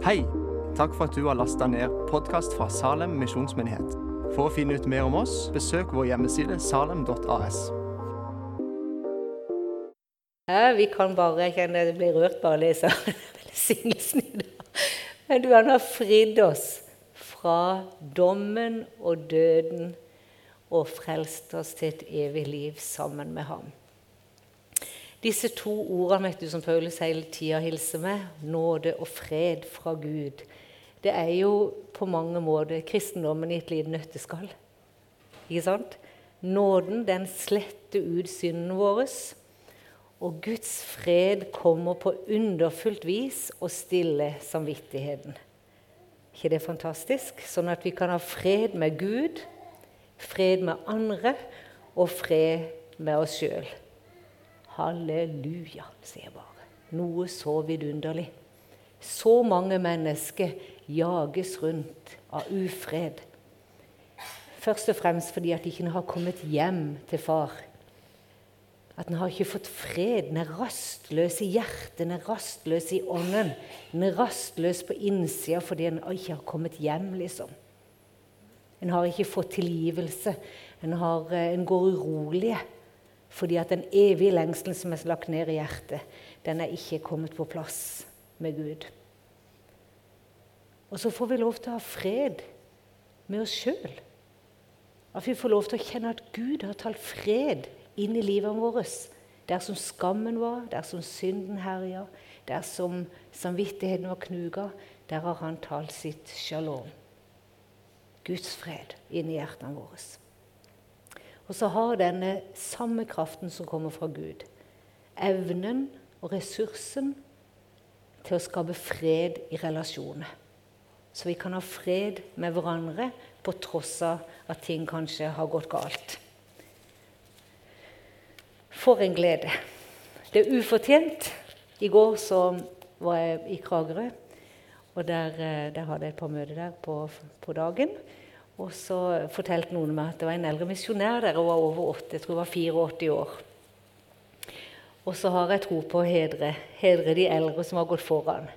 Hei! Takk for at du har lasta ned podkast fra Salem misjonsmyndighet. For å finne ut mer om oss, besøk vår hjemmeside salem.as. Ja, vi kan bare kjenne det blir rørt bare å lese. Men du, han har fridd oss fra dommen og døden og frelst oss til et evig liv sammen med ham. Disse to ordene du, som Paulus hele tida hilser med, nåde og fred fra Gud, det er jo på mange måter kristendommen i et lite nøtteskall. Ikke sant? Nåden, den sletter ut synden vår. Og Guds fred kommer på underfullt vis og stiller samvittigheten. ikke det fantastisk? Sånn at vi kan ha fred med Gud, fred med andre og fred med oss sjøl. Halleluja, sier jeg bare. Noe så vidunderlig. Så mange mennesker jages rundt av ufred. Først og fremst fordi at de ikke har kommet hjem til far. At en har ikke fått fred. En er rastløs i hjertet, en er rastløs i ånden. En er rastløs på innsida fordi en ikke har kommet hjem, liksom. En har ikke fått tilgivelse. En, eh, en går urolig. Fordi at den evige lengselen som er lagt ned i hjertet, den er ikke kommet på plass med Gud. Og så får vi lov til å ha fred med oss sjøl. At vi får lov til å kjenne at Gud har talt fred inn i livet vårt. Der som skammen var, der som synden herja, der som samvittigheten var knuga, der har han talt sitt shalom. Guds fred inn i hjertene våre. Og så har denne samme kraften som kommer fra Gud, evnen og ressursen til å skape fred i relasjoner. Så vi kan ha fred med hverandre på tross av at ting kanskje har gått galt. For en glede. Det er ufortjent. I går så var jeg i Kragerø, og der, eh, der hadde jeg et par møter der på, på dagen. Og så fortalte noen meg at det var en eldre misjonær der og var over 80, jeg tror hun var 84 år. Og så har jeg tro på å hedre, hedre de eldre som har gått foran.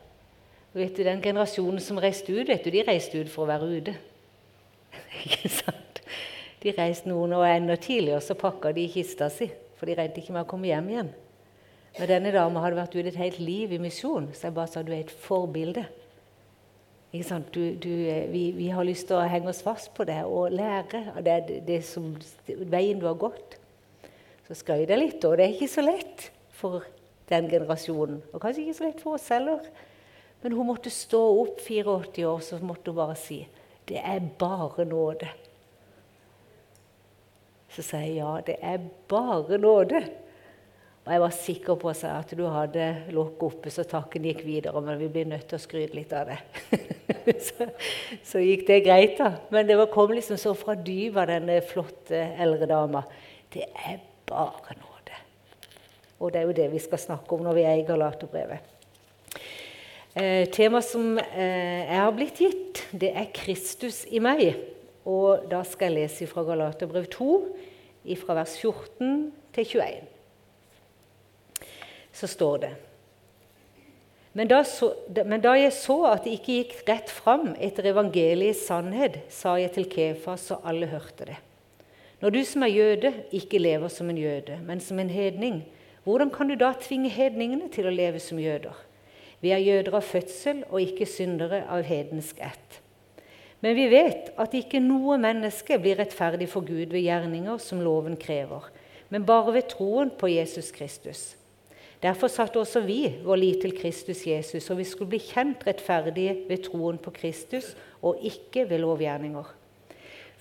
Og vet du, Den generasjonen som reiste ut, vet du, de reiste ut for å være ute. Ikke sant? De reiste noen år enda tidligere, så pakka de kista si. For de regnet ikke med å komme hjem igjen. Men denne dama hadde vært ute et helt liv i misjon, så jeg bare sa du er et forbilde. Du, du, vi, vi, har lyst til å henge oss fast på det og lære av det, det som, veien du har gått. Så skrøt jeg litt, og det er ikke så lett for den generasjonen. Og kanskje ikke så lett for oss heller. Men hun måtte stå opp 84 år, så måtte hun bare si det er bare nåde. Så sier jeg ja, det er bare nåde. Og jeg var sikker på at du hadde lokket oppe så takken gikk videre. Men vi blir nødt til å skryte litt av det. så, så, gikk det greit, da. Men det var kom liksom så fra dypet av denne flotte eldre dama. Det er bare nåde. Og det er jo det vi skal snakke om når vi er i Galaterbrevet. Eh, Temaet som eh, jeg har blitt gitt, det er Kristus i meg. Og da skal jeg lese fra Galaterbrev 2, fra vers 14 til 21 så står det men da, så, men da, jeg så at det ikke gikk rett fram etter evangeliets sannhet, sa jeg til Kefas, så alle hørte det. Når du som er jøde, ikke lever som en jøde, men som en hedning, hvordan kan du da tvinge hedningene til å leve som jøder? Vi er jøder av fødsel og ikke syndere av hedensk ett. Men vi vet at ikke noe menneske blir rettferdig for Gud ved gjerninger som loven krever, men bare ved troen på Jesus Kristus. Derfor satte også vi vår lit til Kristus Jesus, og vi skulle bli kjent rettferdige ved troen på Kristus og ikke ved lovgjerninger.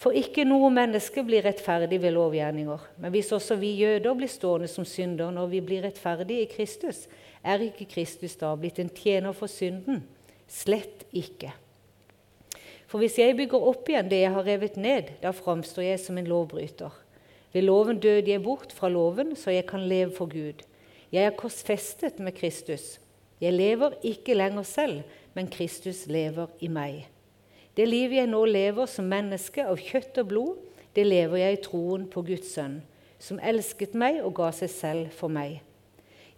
For ikke noe menneske blir rettferdig ved lovgjerninger. Men hvis også vi jøder blir stående som synder når vi blir rettferdige i Kristus, er ikke Kristus da blitt en tjener for synden? Slett ikke. For hvis jeg bygger opp igjen det jeg har revet ned, da framstår jeg som en lovbryter. Ved loven døde jeg bort fra loven, så jeg kan leve for Gud. Jeg er korsfestet med Kristus. Jeg lever ikke lenger selv, men Kristus lever i meg. Det livet jeg nå lever som menneske av kjøtt og blod, det lever jeg i troen på Guds sønn, som elsket meg og ga seg selv for meg.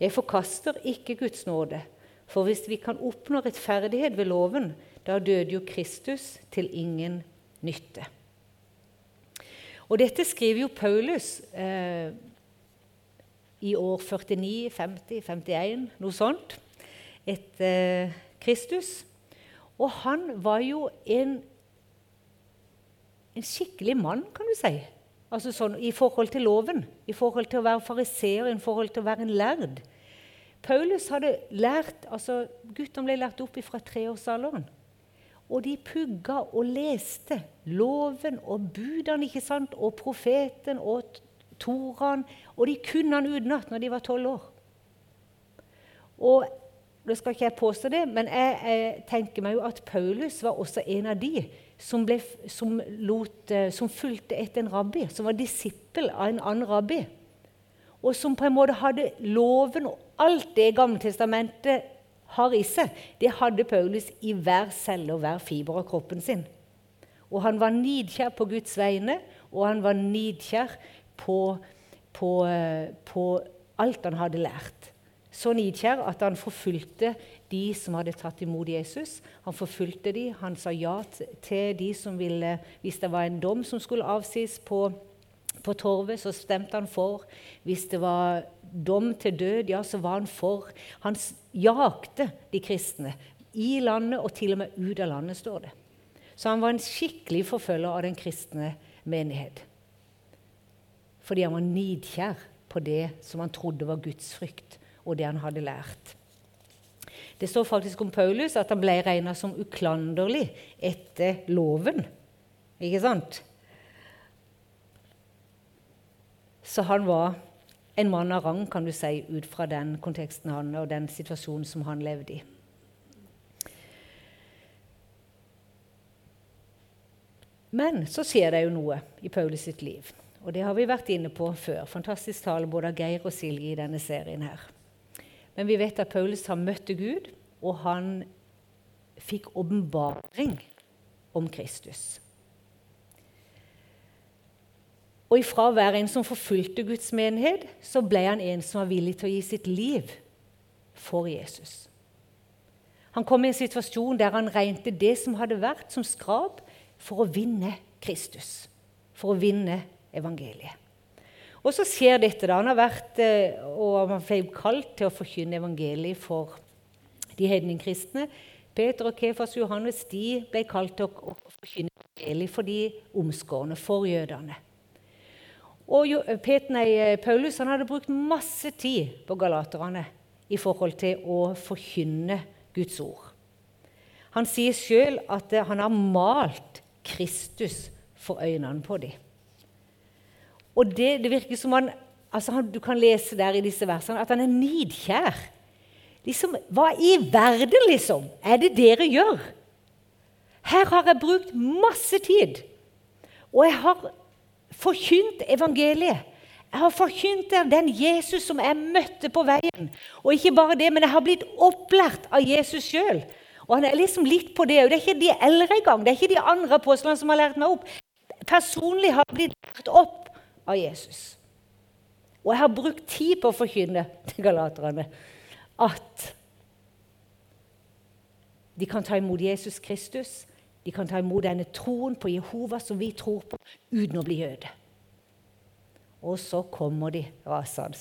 Jeg forkaster ikke Guds nåde, For hvis vi kan oppnå rettferdighet ved loven, da døde jo Kristus til ingen nytte. Og dette skriver jo Paulus eh, i år 49, 50, 51, noe sånt, etter Kristus. Og han var jo en, en skikkelig mann, kan du si. Altså sånn, I forhold til loven, i forhold til å være fariseer, i forhold til å være en lærd. Paulus hadde lært, altså Guttene ble lært opp fra treårsalderen. Og de pugga og leste loven og budene ikke sant? og profeten og Toraen. Og de kunne han utenat når de var tolv år. Og Nå skal ikke jeg påstå det, men jeg, jeg, tenker meg jo at Paulus var også en av de som, ble, som, lot, eh, som fulgte etter en rabbi, som var disippel av en annen rabbi. Og som på en måte hadde loven og alt det Gamle testamentet har i seg, det hadde Paulus i hver celle og hver fiber av kroppen sin. Og han var nidkjær på Guds vegne, og han var nidkjær på, på, eh, på alt han hadde lært. Så nidkjær at han forfulgte de som hadde tatt imot Jesus. Han forfulgte de, han sa ja til de som ville Hvis det var en dom som skulle avsies på, på torvet, så stemte han for. Hvis det var dom til død, ja, så var han for. Han jakte de kristne i landet og til og med ut av landet, står det. Så han var en skikkelig forfølger av den kristne menighet. Fordi han var nidkjær på det som han trodde var Guds frykt, og det han hadde lært. Det står faktisk om Paulus at han ble regna som uklanderlig etter loven. Ikke sant? Så han var en mann av rang, kan du si, ut fra den konteksten han og den situasjonen som han levde i. Men så skjer det jo noe i Paulus sitt liv. Og det har vi vært inne på før. Fantastisk tale både av Geir og Silje i denne serien her. Men vi vet at Paulus har møtt Gud, og han fikk åpenbaring om Kristus. Og ifra å være en som forfulgte Guds menighet, så ble han en som var villig til å gi sitt liv for Jesus. Han kom i en situasjon der han regnet det som hadde vært, som skrap for å vinne Kristus. For å vinne evangeliet. Og så skjer dette. da. Han har vært, eh, og han ble kalt til å forkynne evangeliet for de hedningkristne. Peter og Kefas og Johannes de ble kalt til å forkynne evangeliet for de omskårne, for jødene. Og eh, Paulus han hadde brukt masse tid på galaterne i forhold til å forkynne Guds ord. Han sier sjøl at eh, han har malt Kristus for øynene på dem. Og det, det virker som han, altså han, Du kan lese der i disse versene at han er nidkjær. Liksom, Hva i verden, liksom, er det dere gjør? Her har jeg brukt masse tid. Og jeg har forkynt evangeliet. Jeg har forkynt den Jesus som jeg møtte på veien. Og ikke bare det, men jeg har blitt opplært av Jesus sjøl. Og han er liksom litt på det. Og det er ikke de eldre engang. Det er ikke de andre apostlene som har lært meg opp. Personlig har jeg blitt lært opp av Jesus. Og jeg har brukt tid på å forkynne til galaterne at de kan ta imot Jesus Kristus de kan ta imot denne troen på Jehova som vi tror på, uten å bli jøde. Og så kommer de rasende.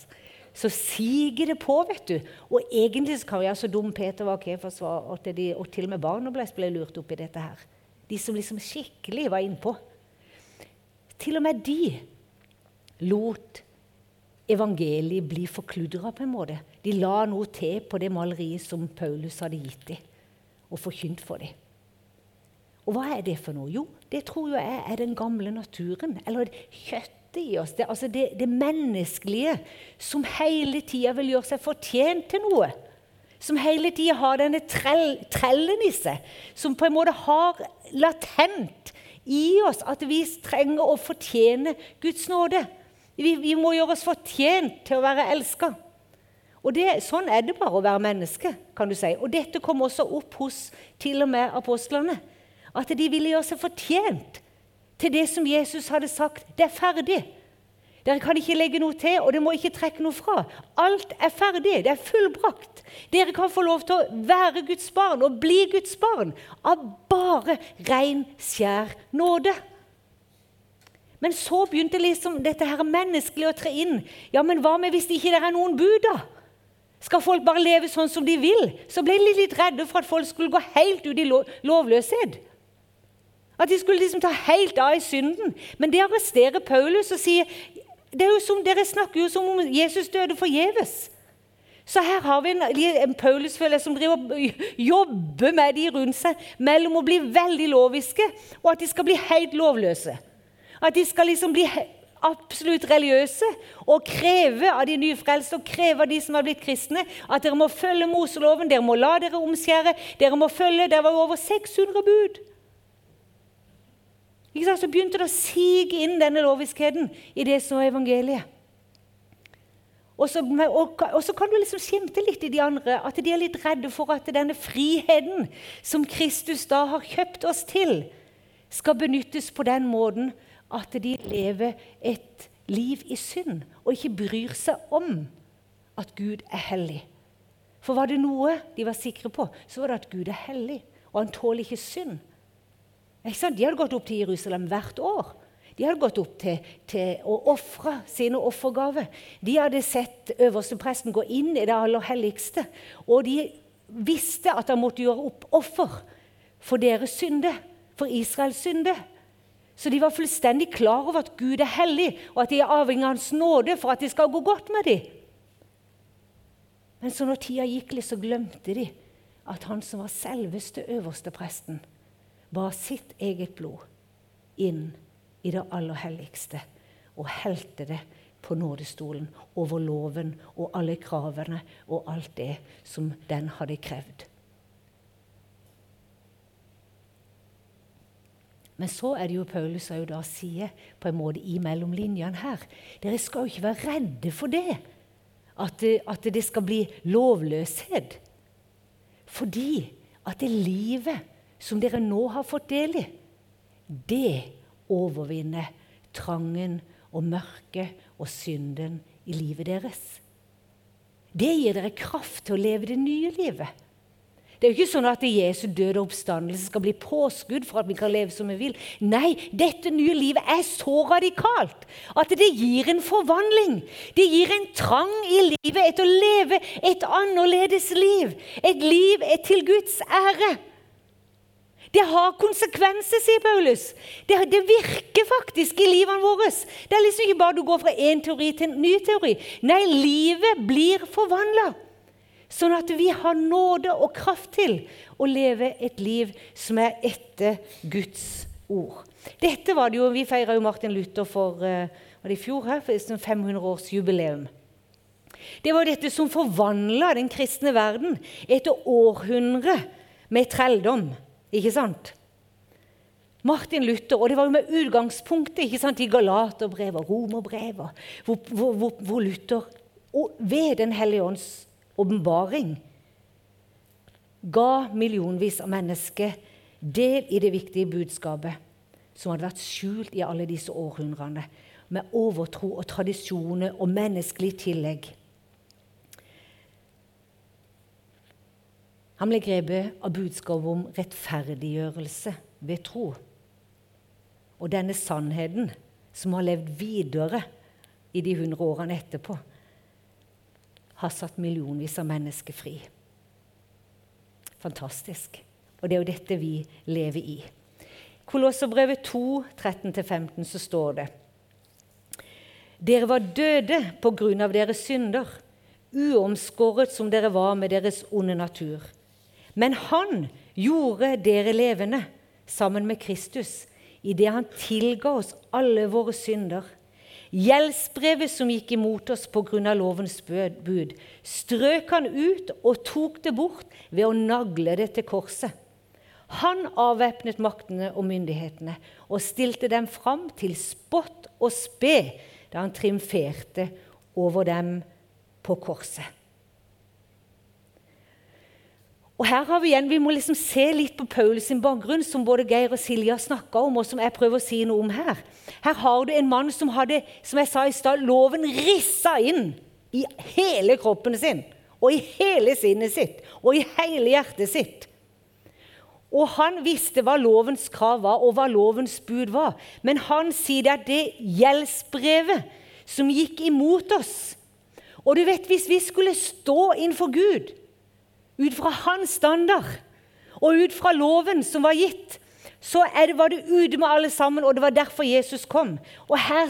Så siger det på, vet du. Og egentlig så kan vi så dum Peter var Kefas og, de, og til og med barna ble, ble lurt opp i dette her. De som liksom skikkelig var innpå. Til og med de lot evangeliet bli forkludra på en måte. De la noe til på det maleriet som Paulus hadde gitt dem, og forkynt for dem. Og hva er det for noe? Jo, det tror jeg er den gamle naturen. Eller kjøttet i oss. Det, altså det, det menneskelige som hele tida vil gjøre seg fortjent til noe. Som hele tida har denne trell, trellen i seg. Som på en måte har latent i oss at vi trenger å fortjene Guds nåde. Vi, vi må gjøre oss fortjent til å være elska. Og Sånn er det bare å være menneske. kan du si. Og dette kom også opp hos til og med apostlene. At de ville gjøre seg fortjent til det som Jesus hadde sagt. Det er ferdig. Dere kan ikke legge noe til, og dere må ikke trekke noe fra. Alt er ferdig. Det er fullbrakt. Dere kan få lov til å være Guds barn og bli Guds barn av bare ren, skjær nåde. Men så begynte liksom dette her menneskelig å tre inn. Ja, men hva med hvis det ikke er noen bud, da? Skal folk bare leve sånn som de vil? Så ble de litt redde for at folk skulle gå helt ut i lovløshet. At de skulle liksom ta helt av i synden. Men det arresterer Paulus og sier det er jo som, Dere snakker jo som om Jesus døde forgjeves. Så her har vi en, en Paulusfølger som driver jobber med de rundt seg mellom å bli veldig loviske og at de skal bli helt lovløse. At de skal liksom bli absolutt religiøse og kreve av de nyfrelste og kreve av de som har blitt kristne, at dere må følge Moseloven, dere må la dere omskjære, dere må følge Det var over 600 bud. Så begynte det å sige inn denne loviskheten i det som var evangeliet. Og så, og, og så, kan du liksom skimte litt i de andre at de er litt redde for at denne friheten som Kristus da har kjøpt oss til, skal benyttes på den måten at de lever et liv i synd og ikke bryr seg om at Gud er hellig. For var det noe de var sikre på, så var det at Gud er hellig, og han tåler ikke synd. De hadde gått opp til Jerusalem hvert år. De hadde gått opp til, til å ofre sine offergaver. De hadde sett øverstepresten gå inn i det aller helligste. Og de visste at han måtte gjøre opp offer for deres synde, for Israels synde. Så de var fullstendig klar over at Gud er hellig, og at de er avhengig av Hans nåde for at det skal gå godt med dem. Men så når tida gikk litt, så glemte de at han som var selveste øverste presten, bar sitt eget blod inn i det aller helligste og helte det på nådestolen over loven og alle kravene og alt det som den hadde krevd. Men så er det jo Paulus jo da sier på en måte i mellomlinjene her Dere skal jo ikke være redde for det, at det, at det skal bli lovløshet. Fordi at det livet som dere nå har fått del i, det overvinner trangen og mørket og synden i livet deres. Det gir dere kraft til å leve det nye livet. Det er jo ikke sånn at Jesu døde oppstandelse skal bli påskudd for at vi kan leve som vi vil. Nei, dette nye livet er så radikalt at det gir en forvandling. Det gir en trang i livet etter å leve et annerledes liv. Et liv til Guds ære. Det har konsekvenser, sier Paulus. Det, det, virker faktisk i livene våre. Det er liksom ikke bare du går fra én teori til en ny teori. Nei, livet blir forvandla. Sånn at vi har nåde og kraft til å leve et liv som er etter Guds ord. Dette var det jo, Vi feira jo Martin Luther for eh, var det i fjor her, for 500-årsjubileum. Det var dette som forvandla den kristne verden etter århundre med trelldom. Ikke sant? Martin Luther, og det var jo med utgangspunktet ikke sant, i Galaterbrevet og Romerbrevet, hvor, hvor, hvor, Luther ved Den hellige ånds åpenbaring ga millionvis av mennesker del i det viktige budskapet som hadde vært skjult i alle disse århundrene, med overtro og tradisjoner og menneskelig tillegg. Han ble grepet av budskapet om rettferdiggjørelse ved tro. Og denne sannheten, som har levd videre i de hundre årene etterpå, har satt millionvis av mennesker fri. Fantastisk. Og det er jo dette vi lever i. Kolosserbrevet 2, 13-15, så står det Dere var døde på grunn av deres synder, uomskåret som dere var med deres onde natur. Men han gjorde dere levende sammen med Kristus idet han tilga oss alle våre synder. Gjeldsbrevet som gikk imot oss pga. lovens bud, strøk han ut og tok det bort ved å nagle det til korset. Han avvæpnet maktene og myndighetene og stilte dem fram til spott og spe da han triumferte over dem på korset. Og her har Vi igjen, vi må liksom se litt på Paulus sin bakgrunn, som både Geir og Silje har snakka om, og som jeg prøver å si noe om her. Her har du en mann som hadde, som jeg sa i stad, loven rissa inn i hele kroppen sin. Og i hele sinnet sitt. Og i hele hjertet sitt. Og han visste hva lovens krav var, og hva lovens bud var. Men han sier at det gjeldsbrevet som gikk imot oss Og du vet, hvis vi skulle stå innenfor Gud ut fra hans standard og ut fra loven som var gitt, så det, var det ute med alle sammen, og det var derfor Jesus kom. Og her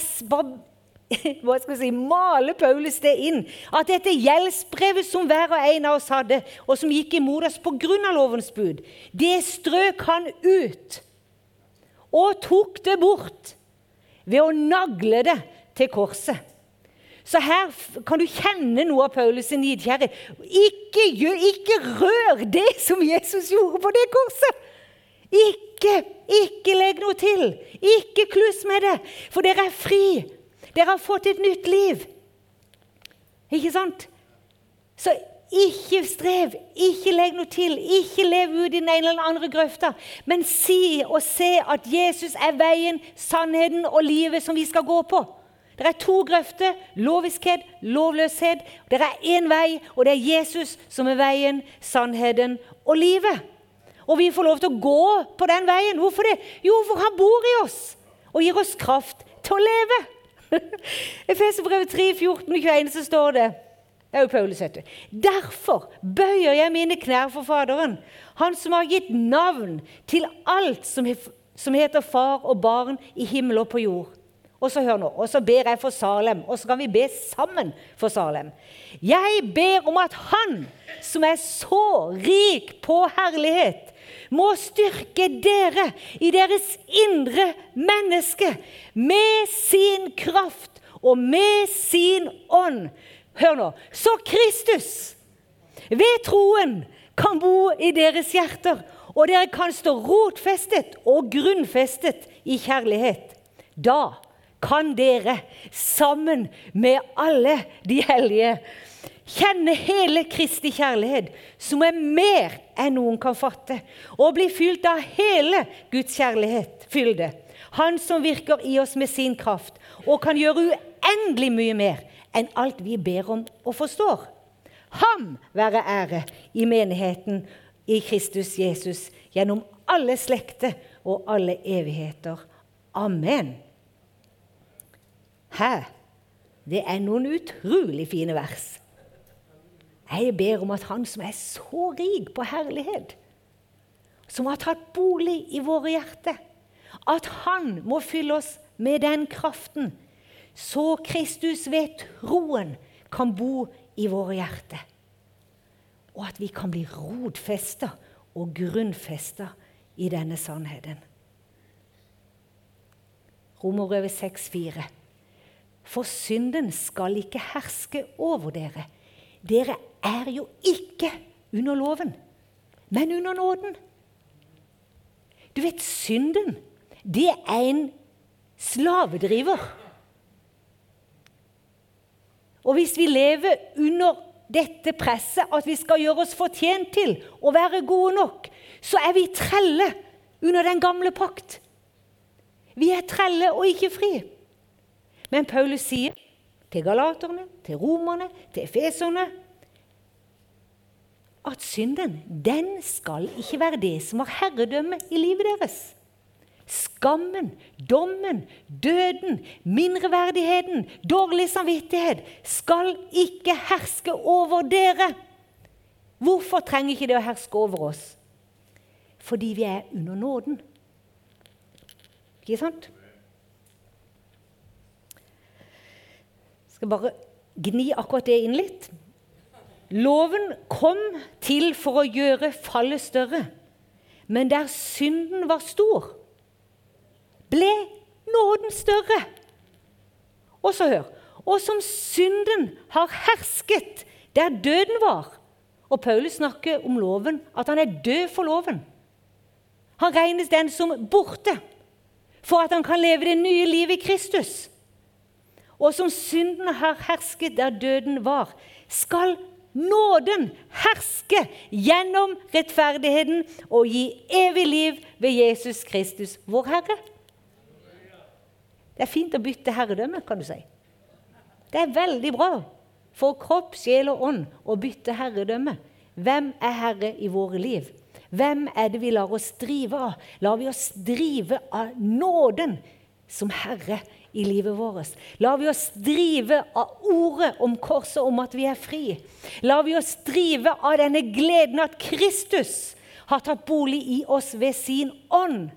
hva skal si, maler Paulus det inn. At dette gjeldsbrevet som hver og en av oss hadde, og som gikk imot oss pga. lovens bud, det strøk han ut. Og tok det bort ved å nagle det til korset. Så her kan du kjenne noe av Paulus' nidkjære. Ikke, ikke rør det som Jesus gjorde på det korset! Ikke, ikke legg noe til. Ikke kluss med det, for dere er fri. Dere har fått et nytt liv. Ikke sant? Så ikke strev, ikke legg noe til, ikke lev ut i den ene eller andre grøfta. Men si og se at Jesus er veien, sannheten og livet som vi skal gå på. Det er to grøfter loviskhet, lovløshet. Det er én vei, og det er Jesus som er veien, sannheten og livet. Og vi får lov til å gå på den veien. Hvorfor det? Jo, for han bor i oss og gir oss kraft til å leve. Efeserbrevet 3, 14-21, så står det det er jo Paulus, vet. Derfor bøyer jeg mine knær for Faderen, Han som har gitt navn til alt som heter far og barn i himmel og på jord. Og så hør nå, og så ber jeg for Salem, og så kan vi be sammen for Salem. Jeg ber om at Han som er så rik på herlighet, må styrke dere i deres indre menneske med sin kraft og med sin ånd. Hør nå. Så Kristus ved troen kan bo i deres hjerter, og dere kan stå rotfestet og grunnfestet i kjærlighet. Da kan dere, sammen med alle de hellige, kjenne hele Kristi kjærlighet, som er mer enn noen kan fatte, og bli fylt av hele Guds kjærlighet, fylde. Han som virker i oss med sin kraft, og kan gjøre uendelig mye mer enn alt vi ber om og forstår. Ham være ære i menigheten i Kristus Jesus gjennom alle slekter og alle evigheter. Amen. Hæ? Det er noen utrolig fine vers. Jeg ber om at Han som er så rik på herlighet, som har tatt bolig i våre hjerter, at Han må fylle oss med den kraften, så Kristus ved troen kan bo i våre hjerter. Og at vi kan bli rotfesta og grunnfesta i denne sannheten. Romerøver 6,4. For synden skal ikke herske over dere. Dere er jo ikke under loven, men under nåden. Du vet, synden, det er en slavedriver. Og hvis vi lever under dette presset at vi skal gjøre oss fortjent til å være gode nok, så er vi trelle under den gamle pakt. Vi er trelle og ikke fri. Men Paulus sier til galaterne, til romerne, til efeserne at synden, den skal ikke være det som har herredømme i livet deres. Skammen, dommen, døden, mindreverdigheten, dårlig samvittighet skal ikke herske over dere. Hvorfor trenger ikke det å herske over oss? Fordi vi er under nåden. Ikke sant? Skal bare gni akkurat det inn litt. Loven kom til for å gjøre fallet større. Men der synden var stor, ble nåden større. Og så hør Og som synden har hersket der døden var Og Paulus snakker om loven, at han er død for loven. Han regnes den som borte for at han kan leve det nye livet i Kristus. Og som synden har hersket der døden var, skal nåden herske gjennom rettferdigheten og gi evig liv ved Jesus Kristus, vår Herre. Det er fint å bytte herredømme, kan du si. Det er veldig bra for kropp, sjel og ånd å bytte herredømme. Hvem er herre i våre liv? Hvem er det vi lar oss drive av? Lar vi oss drive av nåden som herre i livet vårt? Lar vi oss drive av ordet om korset, om at vi er fri? Lar vi oss drive av denne gleden at Kristus har tatt bolig i oss ved sin ånd?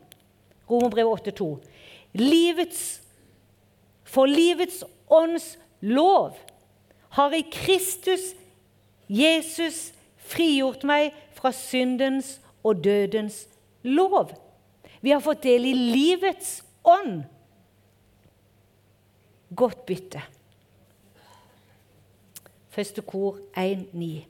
Romerbrevet 8,2. Livets, for livets ånds lov har i Kristus Jesus frigjort meg fra syndens og dødens lov. Vi har fått del i livets ånd. Godt bytte. Første kor 1,9.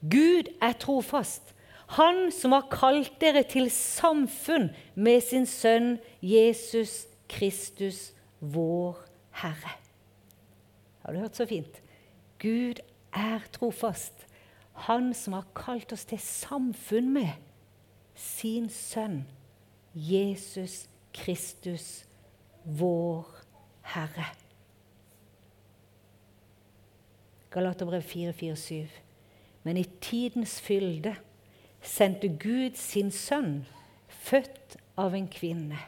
Gud er trofast, Han som har kalt dere til samfunn med sin sønn Jesus Kristus, vår Herre. Har du hørt så fint? Gud er trofast. Han som har kalt oss til samfunn med sin sønn, Jesus Kristus, vår Herre. Galaterbrev 4,4-7. Men i tidens fylde sendte Gud sin sønn, født av en kvinne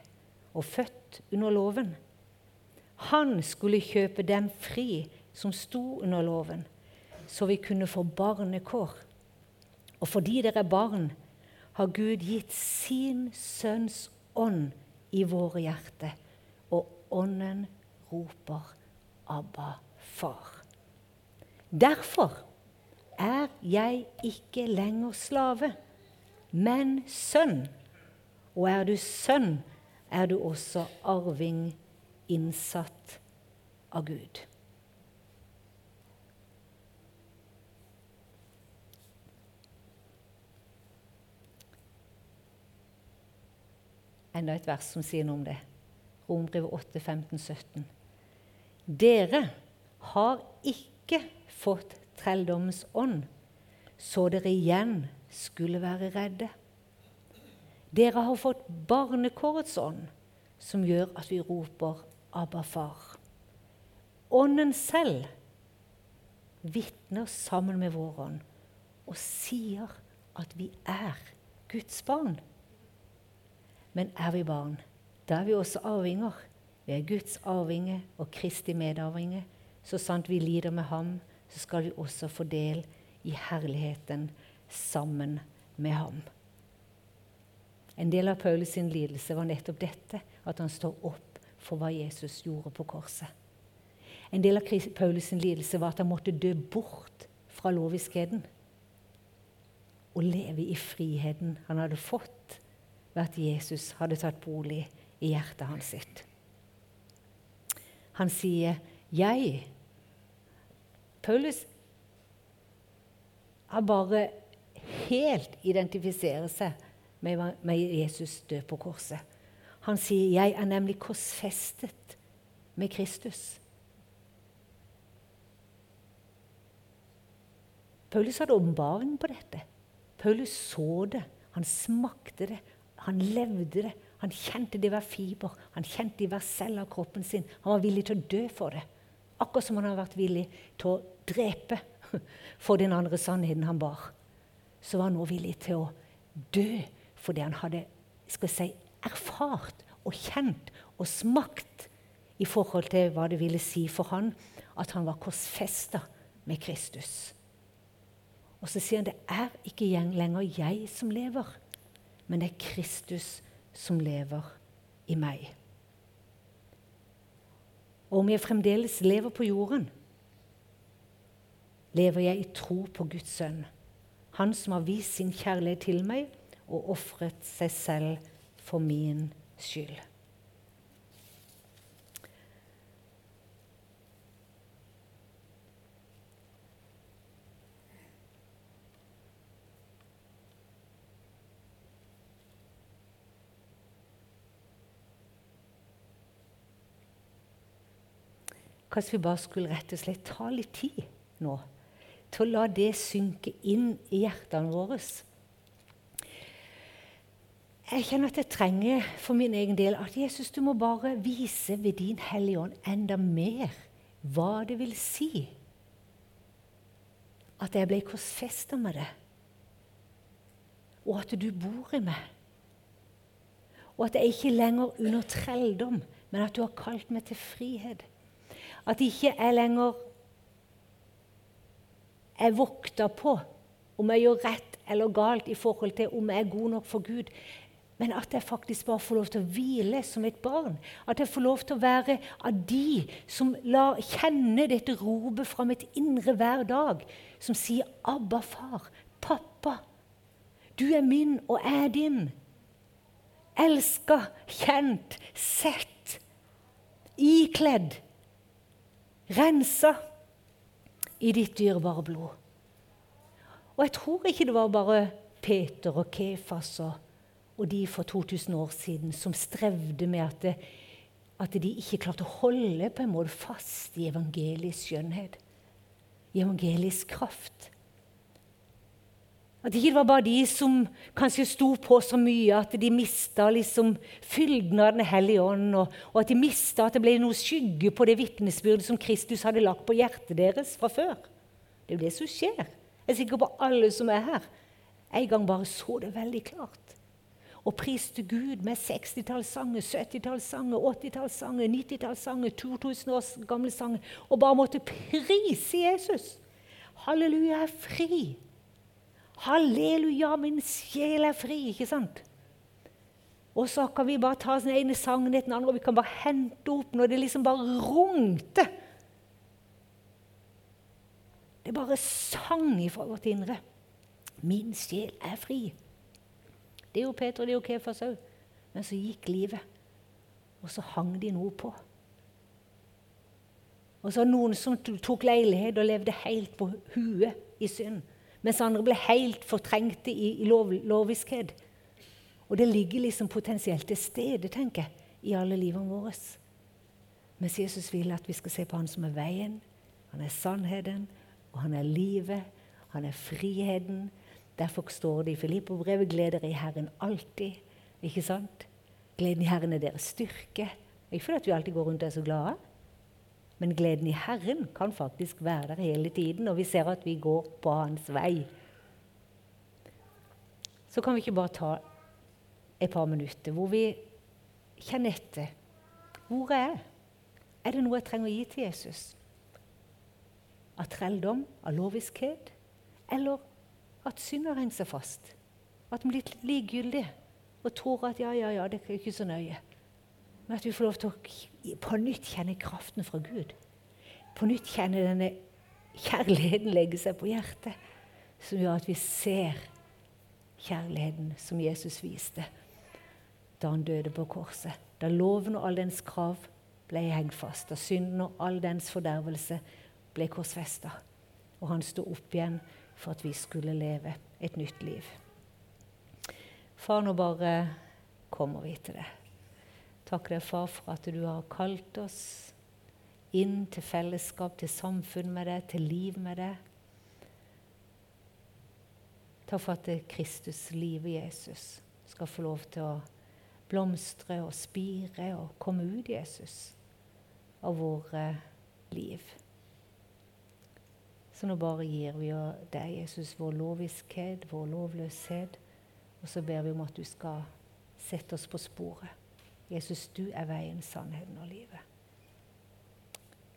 og født under loven. Han skulle kjøpe dem fri som sto under loven, så vi kunne få barnekår. Og fordi dere er barn, har Gud gitt sin sønns ånd i våre hjerter, og ånden roper 'Abba, far'. Derfor er jeg ikke lenger slave, men sønn. Og er du sønn, er du også arving innsatt av Gud. enda et vers som sier noe om det. Rombrevet 8, 15, 17. Dere har ikke fått trelldommens ånd, så dere igjen skulle være redde. Dere har fått barnekårets ånd, som gjør at vi roper 'Abba, far'. Ånden selv vitner sammen med vår ånd og sier at vi er Guds barn. Men er vi barn, da er vi også arvinger. Vi er Guds arvinge og Kristi medarvinge. Så sant vi lider med ham, så skal vi også få del i herligheten sammen med ham. En del av Paulus sin lidelse var nettopp dette, at han står opp for hva Jesus gjorde på korset. En del av Paulus sin lidelse var at han måtte dø bort fra loviskheten og leve i friheten han hadde fått ved at Jesus hadde tatt bolig i hjertet hans sitt. Han sier 'jeg'. Paulus har bare helt identifiserer seg med, med Jesus død på korset. Han sier 'jeg er nemlig korsfestet med Kristus'. Paulus hadde åpenbaring på dette. Paulus så det, han smakte det, han levde det. Han kjente det i hver fiber, han kjente det i hver celle av kroppen sin. Han var villig til å dø for det. Akkurat som han har vært villig til å drepe for den andre sannheten han bar. Så var han nå villig til å dø for det han hadde skal si, erfart og kjent og smakt i forhold til hva det ville si for han at han var korsfesta med Kristus. Og så sier han det er ikke lenger jeg som lever men det er Kristus som lever i meg. Og om jeg fremdeles lever på jorden, lever jeg i tro på Guds sønn, han som har vist sin kjærlighet til meg og ofret seg selv for min skyld. Kanskje vi bare skulle rett og slett ta litt tid nå til å la det synke inn i hjertene våre. Jeg kjenner at jeg trenger for min egen del at Jesus, du må bare vise ved din Hellige Ånd enda mer hva det vil si at jeg ble korsfesta med det, og at du bor i meg. Og at jeg ikke lenger under trelldom, men at du har kalt meg til frihet. At ikke jeg lenger er vokta på om jeg gjør rett eller galt i forhold til om jeg er god nok for Gud. Men at jeg faktisk bare får lov til å hvile som et barn. At jeg får lov til å være av de som lar kjenne dette ropet fra mitt indre hver dag. Som sier 'Abba, far. Pappa. Du er min og er din.' Elska, kjent, sett, ikledd, rensa i ditt dyrebare blod. Og jeg tror ikke det var bare Peter og Kefas og og de for 2000 år siden som strevde med at, det, at de ikke klarte å holde på en måte fast i evangelisk skjønnhet, i evangelisk kraft. At det var bare de som kanskje sto på så mye at de mista liksom fylden av Den hellige ånd, og, og, at de mista at det ble noe skygge på det vitnesbyrdet som Kristus hadde lagt på hjertet deres fra før. Det er jo det som skjer. Jeg er sikker på alle som er her. En gang bare så det veldig klart og priste Gud med 60-tallssanger, 70-tallssanger, 80-tallssanger, 90-tallssanger, 2000 års gamle sanger, og bare måtte prise Jesus. Halleluja, jeg er fri. Halleluja, min sjel er fri. Ikke sant? Og så kan vi bare ta den ene sangen etter den andre, og vi kan bare hente opp når det liksom bare rungte. Det bare sang ifra vårt indre. Min sjel er fri. Det er jo Peter og det er jo Kefas òg. Men så gikk livet, og så hang de noe på. Og så noen som tok leilighet og levde helt på huet i synd. Mens andre ble helt fortrengte i, i lov, loviskhet. Og det ligger liksom potensielt til stede, tenker jeg, i alle livene våre. Mens Jesus vil at vi skal se på han som er veien, han er sannheten, og han er livet, han er friheten, Derfor står det i Filippo-brevet 'Gled dere i Herren alltid'. Ikke sant? Gleden i Herren er deres styrke. Ikke fordi vi alltid går rundt og er så glade, men gleden i Herren kan faktisk være der hele tiden og vi ser at vi går på Hans vei. Så kan vi ikke bare ta et par minutter hvor vi kjenner etter. Hvor er jeg? Er det noe jeg trenger å gi til Jesus? Av trelldom? Av loviskhet? Eller at synd har hengt seg fast. At den blir likegyldig og tror at ja, ja, ja, det er ikke så nøye. Men at vi får lov til å på nytt kjenne kraften fra Gud. På nytt kjenne denne kjærligheten legge seg på hjertet, som gjør at vi ser kjærligheten som Jesus viste da han døde på korset. Da loven og all dens krav ble hengt fast, da synden og all dens fordervelse ble korsfesta, og han sto opp igjen for at vi skulle leve et nytt liv. Far, nå bare kommer vi til det. Takk deg, far, for at du har kalt oss inn til fellesskap, til samfunn med deg, til liv med deg. Takk for at Kristus, livet Jesus, skal få lov til å blomstre og spire og komme ut, Jesus, av våre liv. Så nå bare gir vi deg, Jesus, vår loviskhet, vår lovløshet. Og så ber vi om at du skal sette oss på sporet. Jesus, du er veien, sannheten og livet.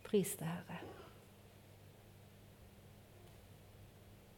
Pris deg, Herre.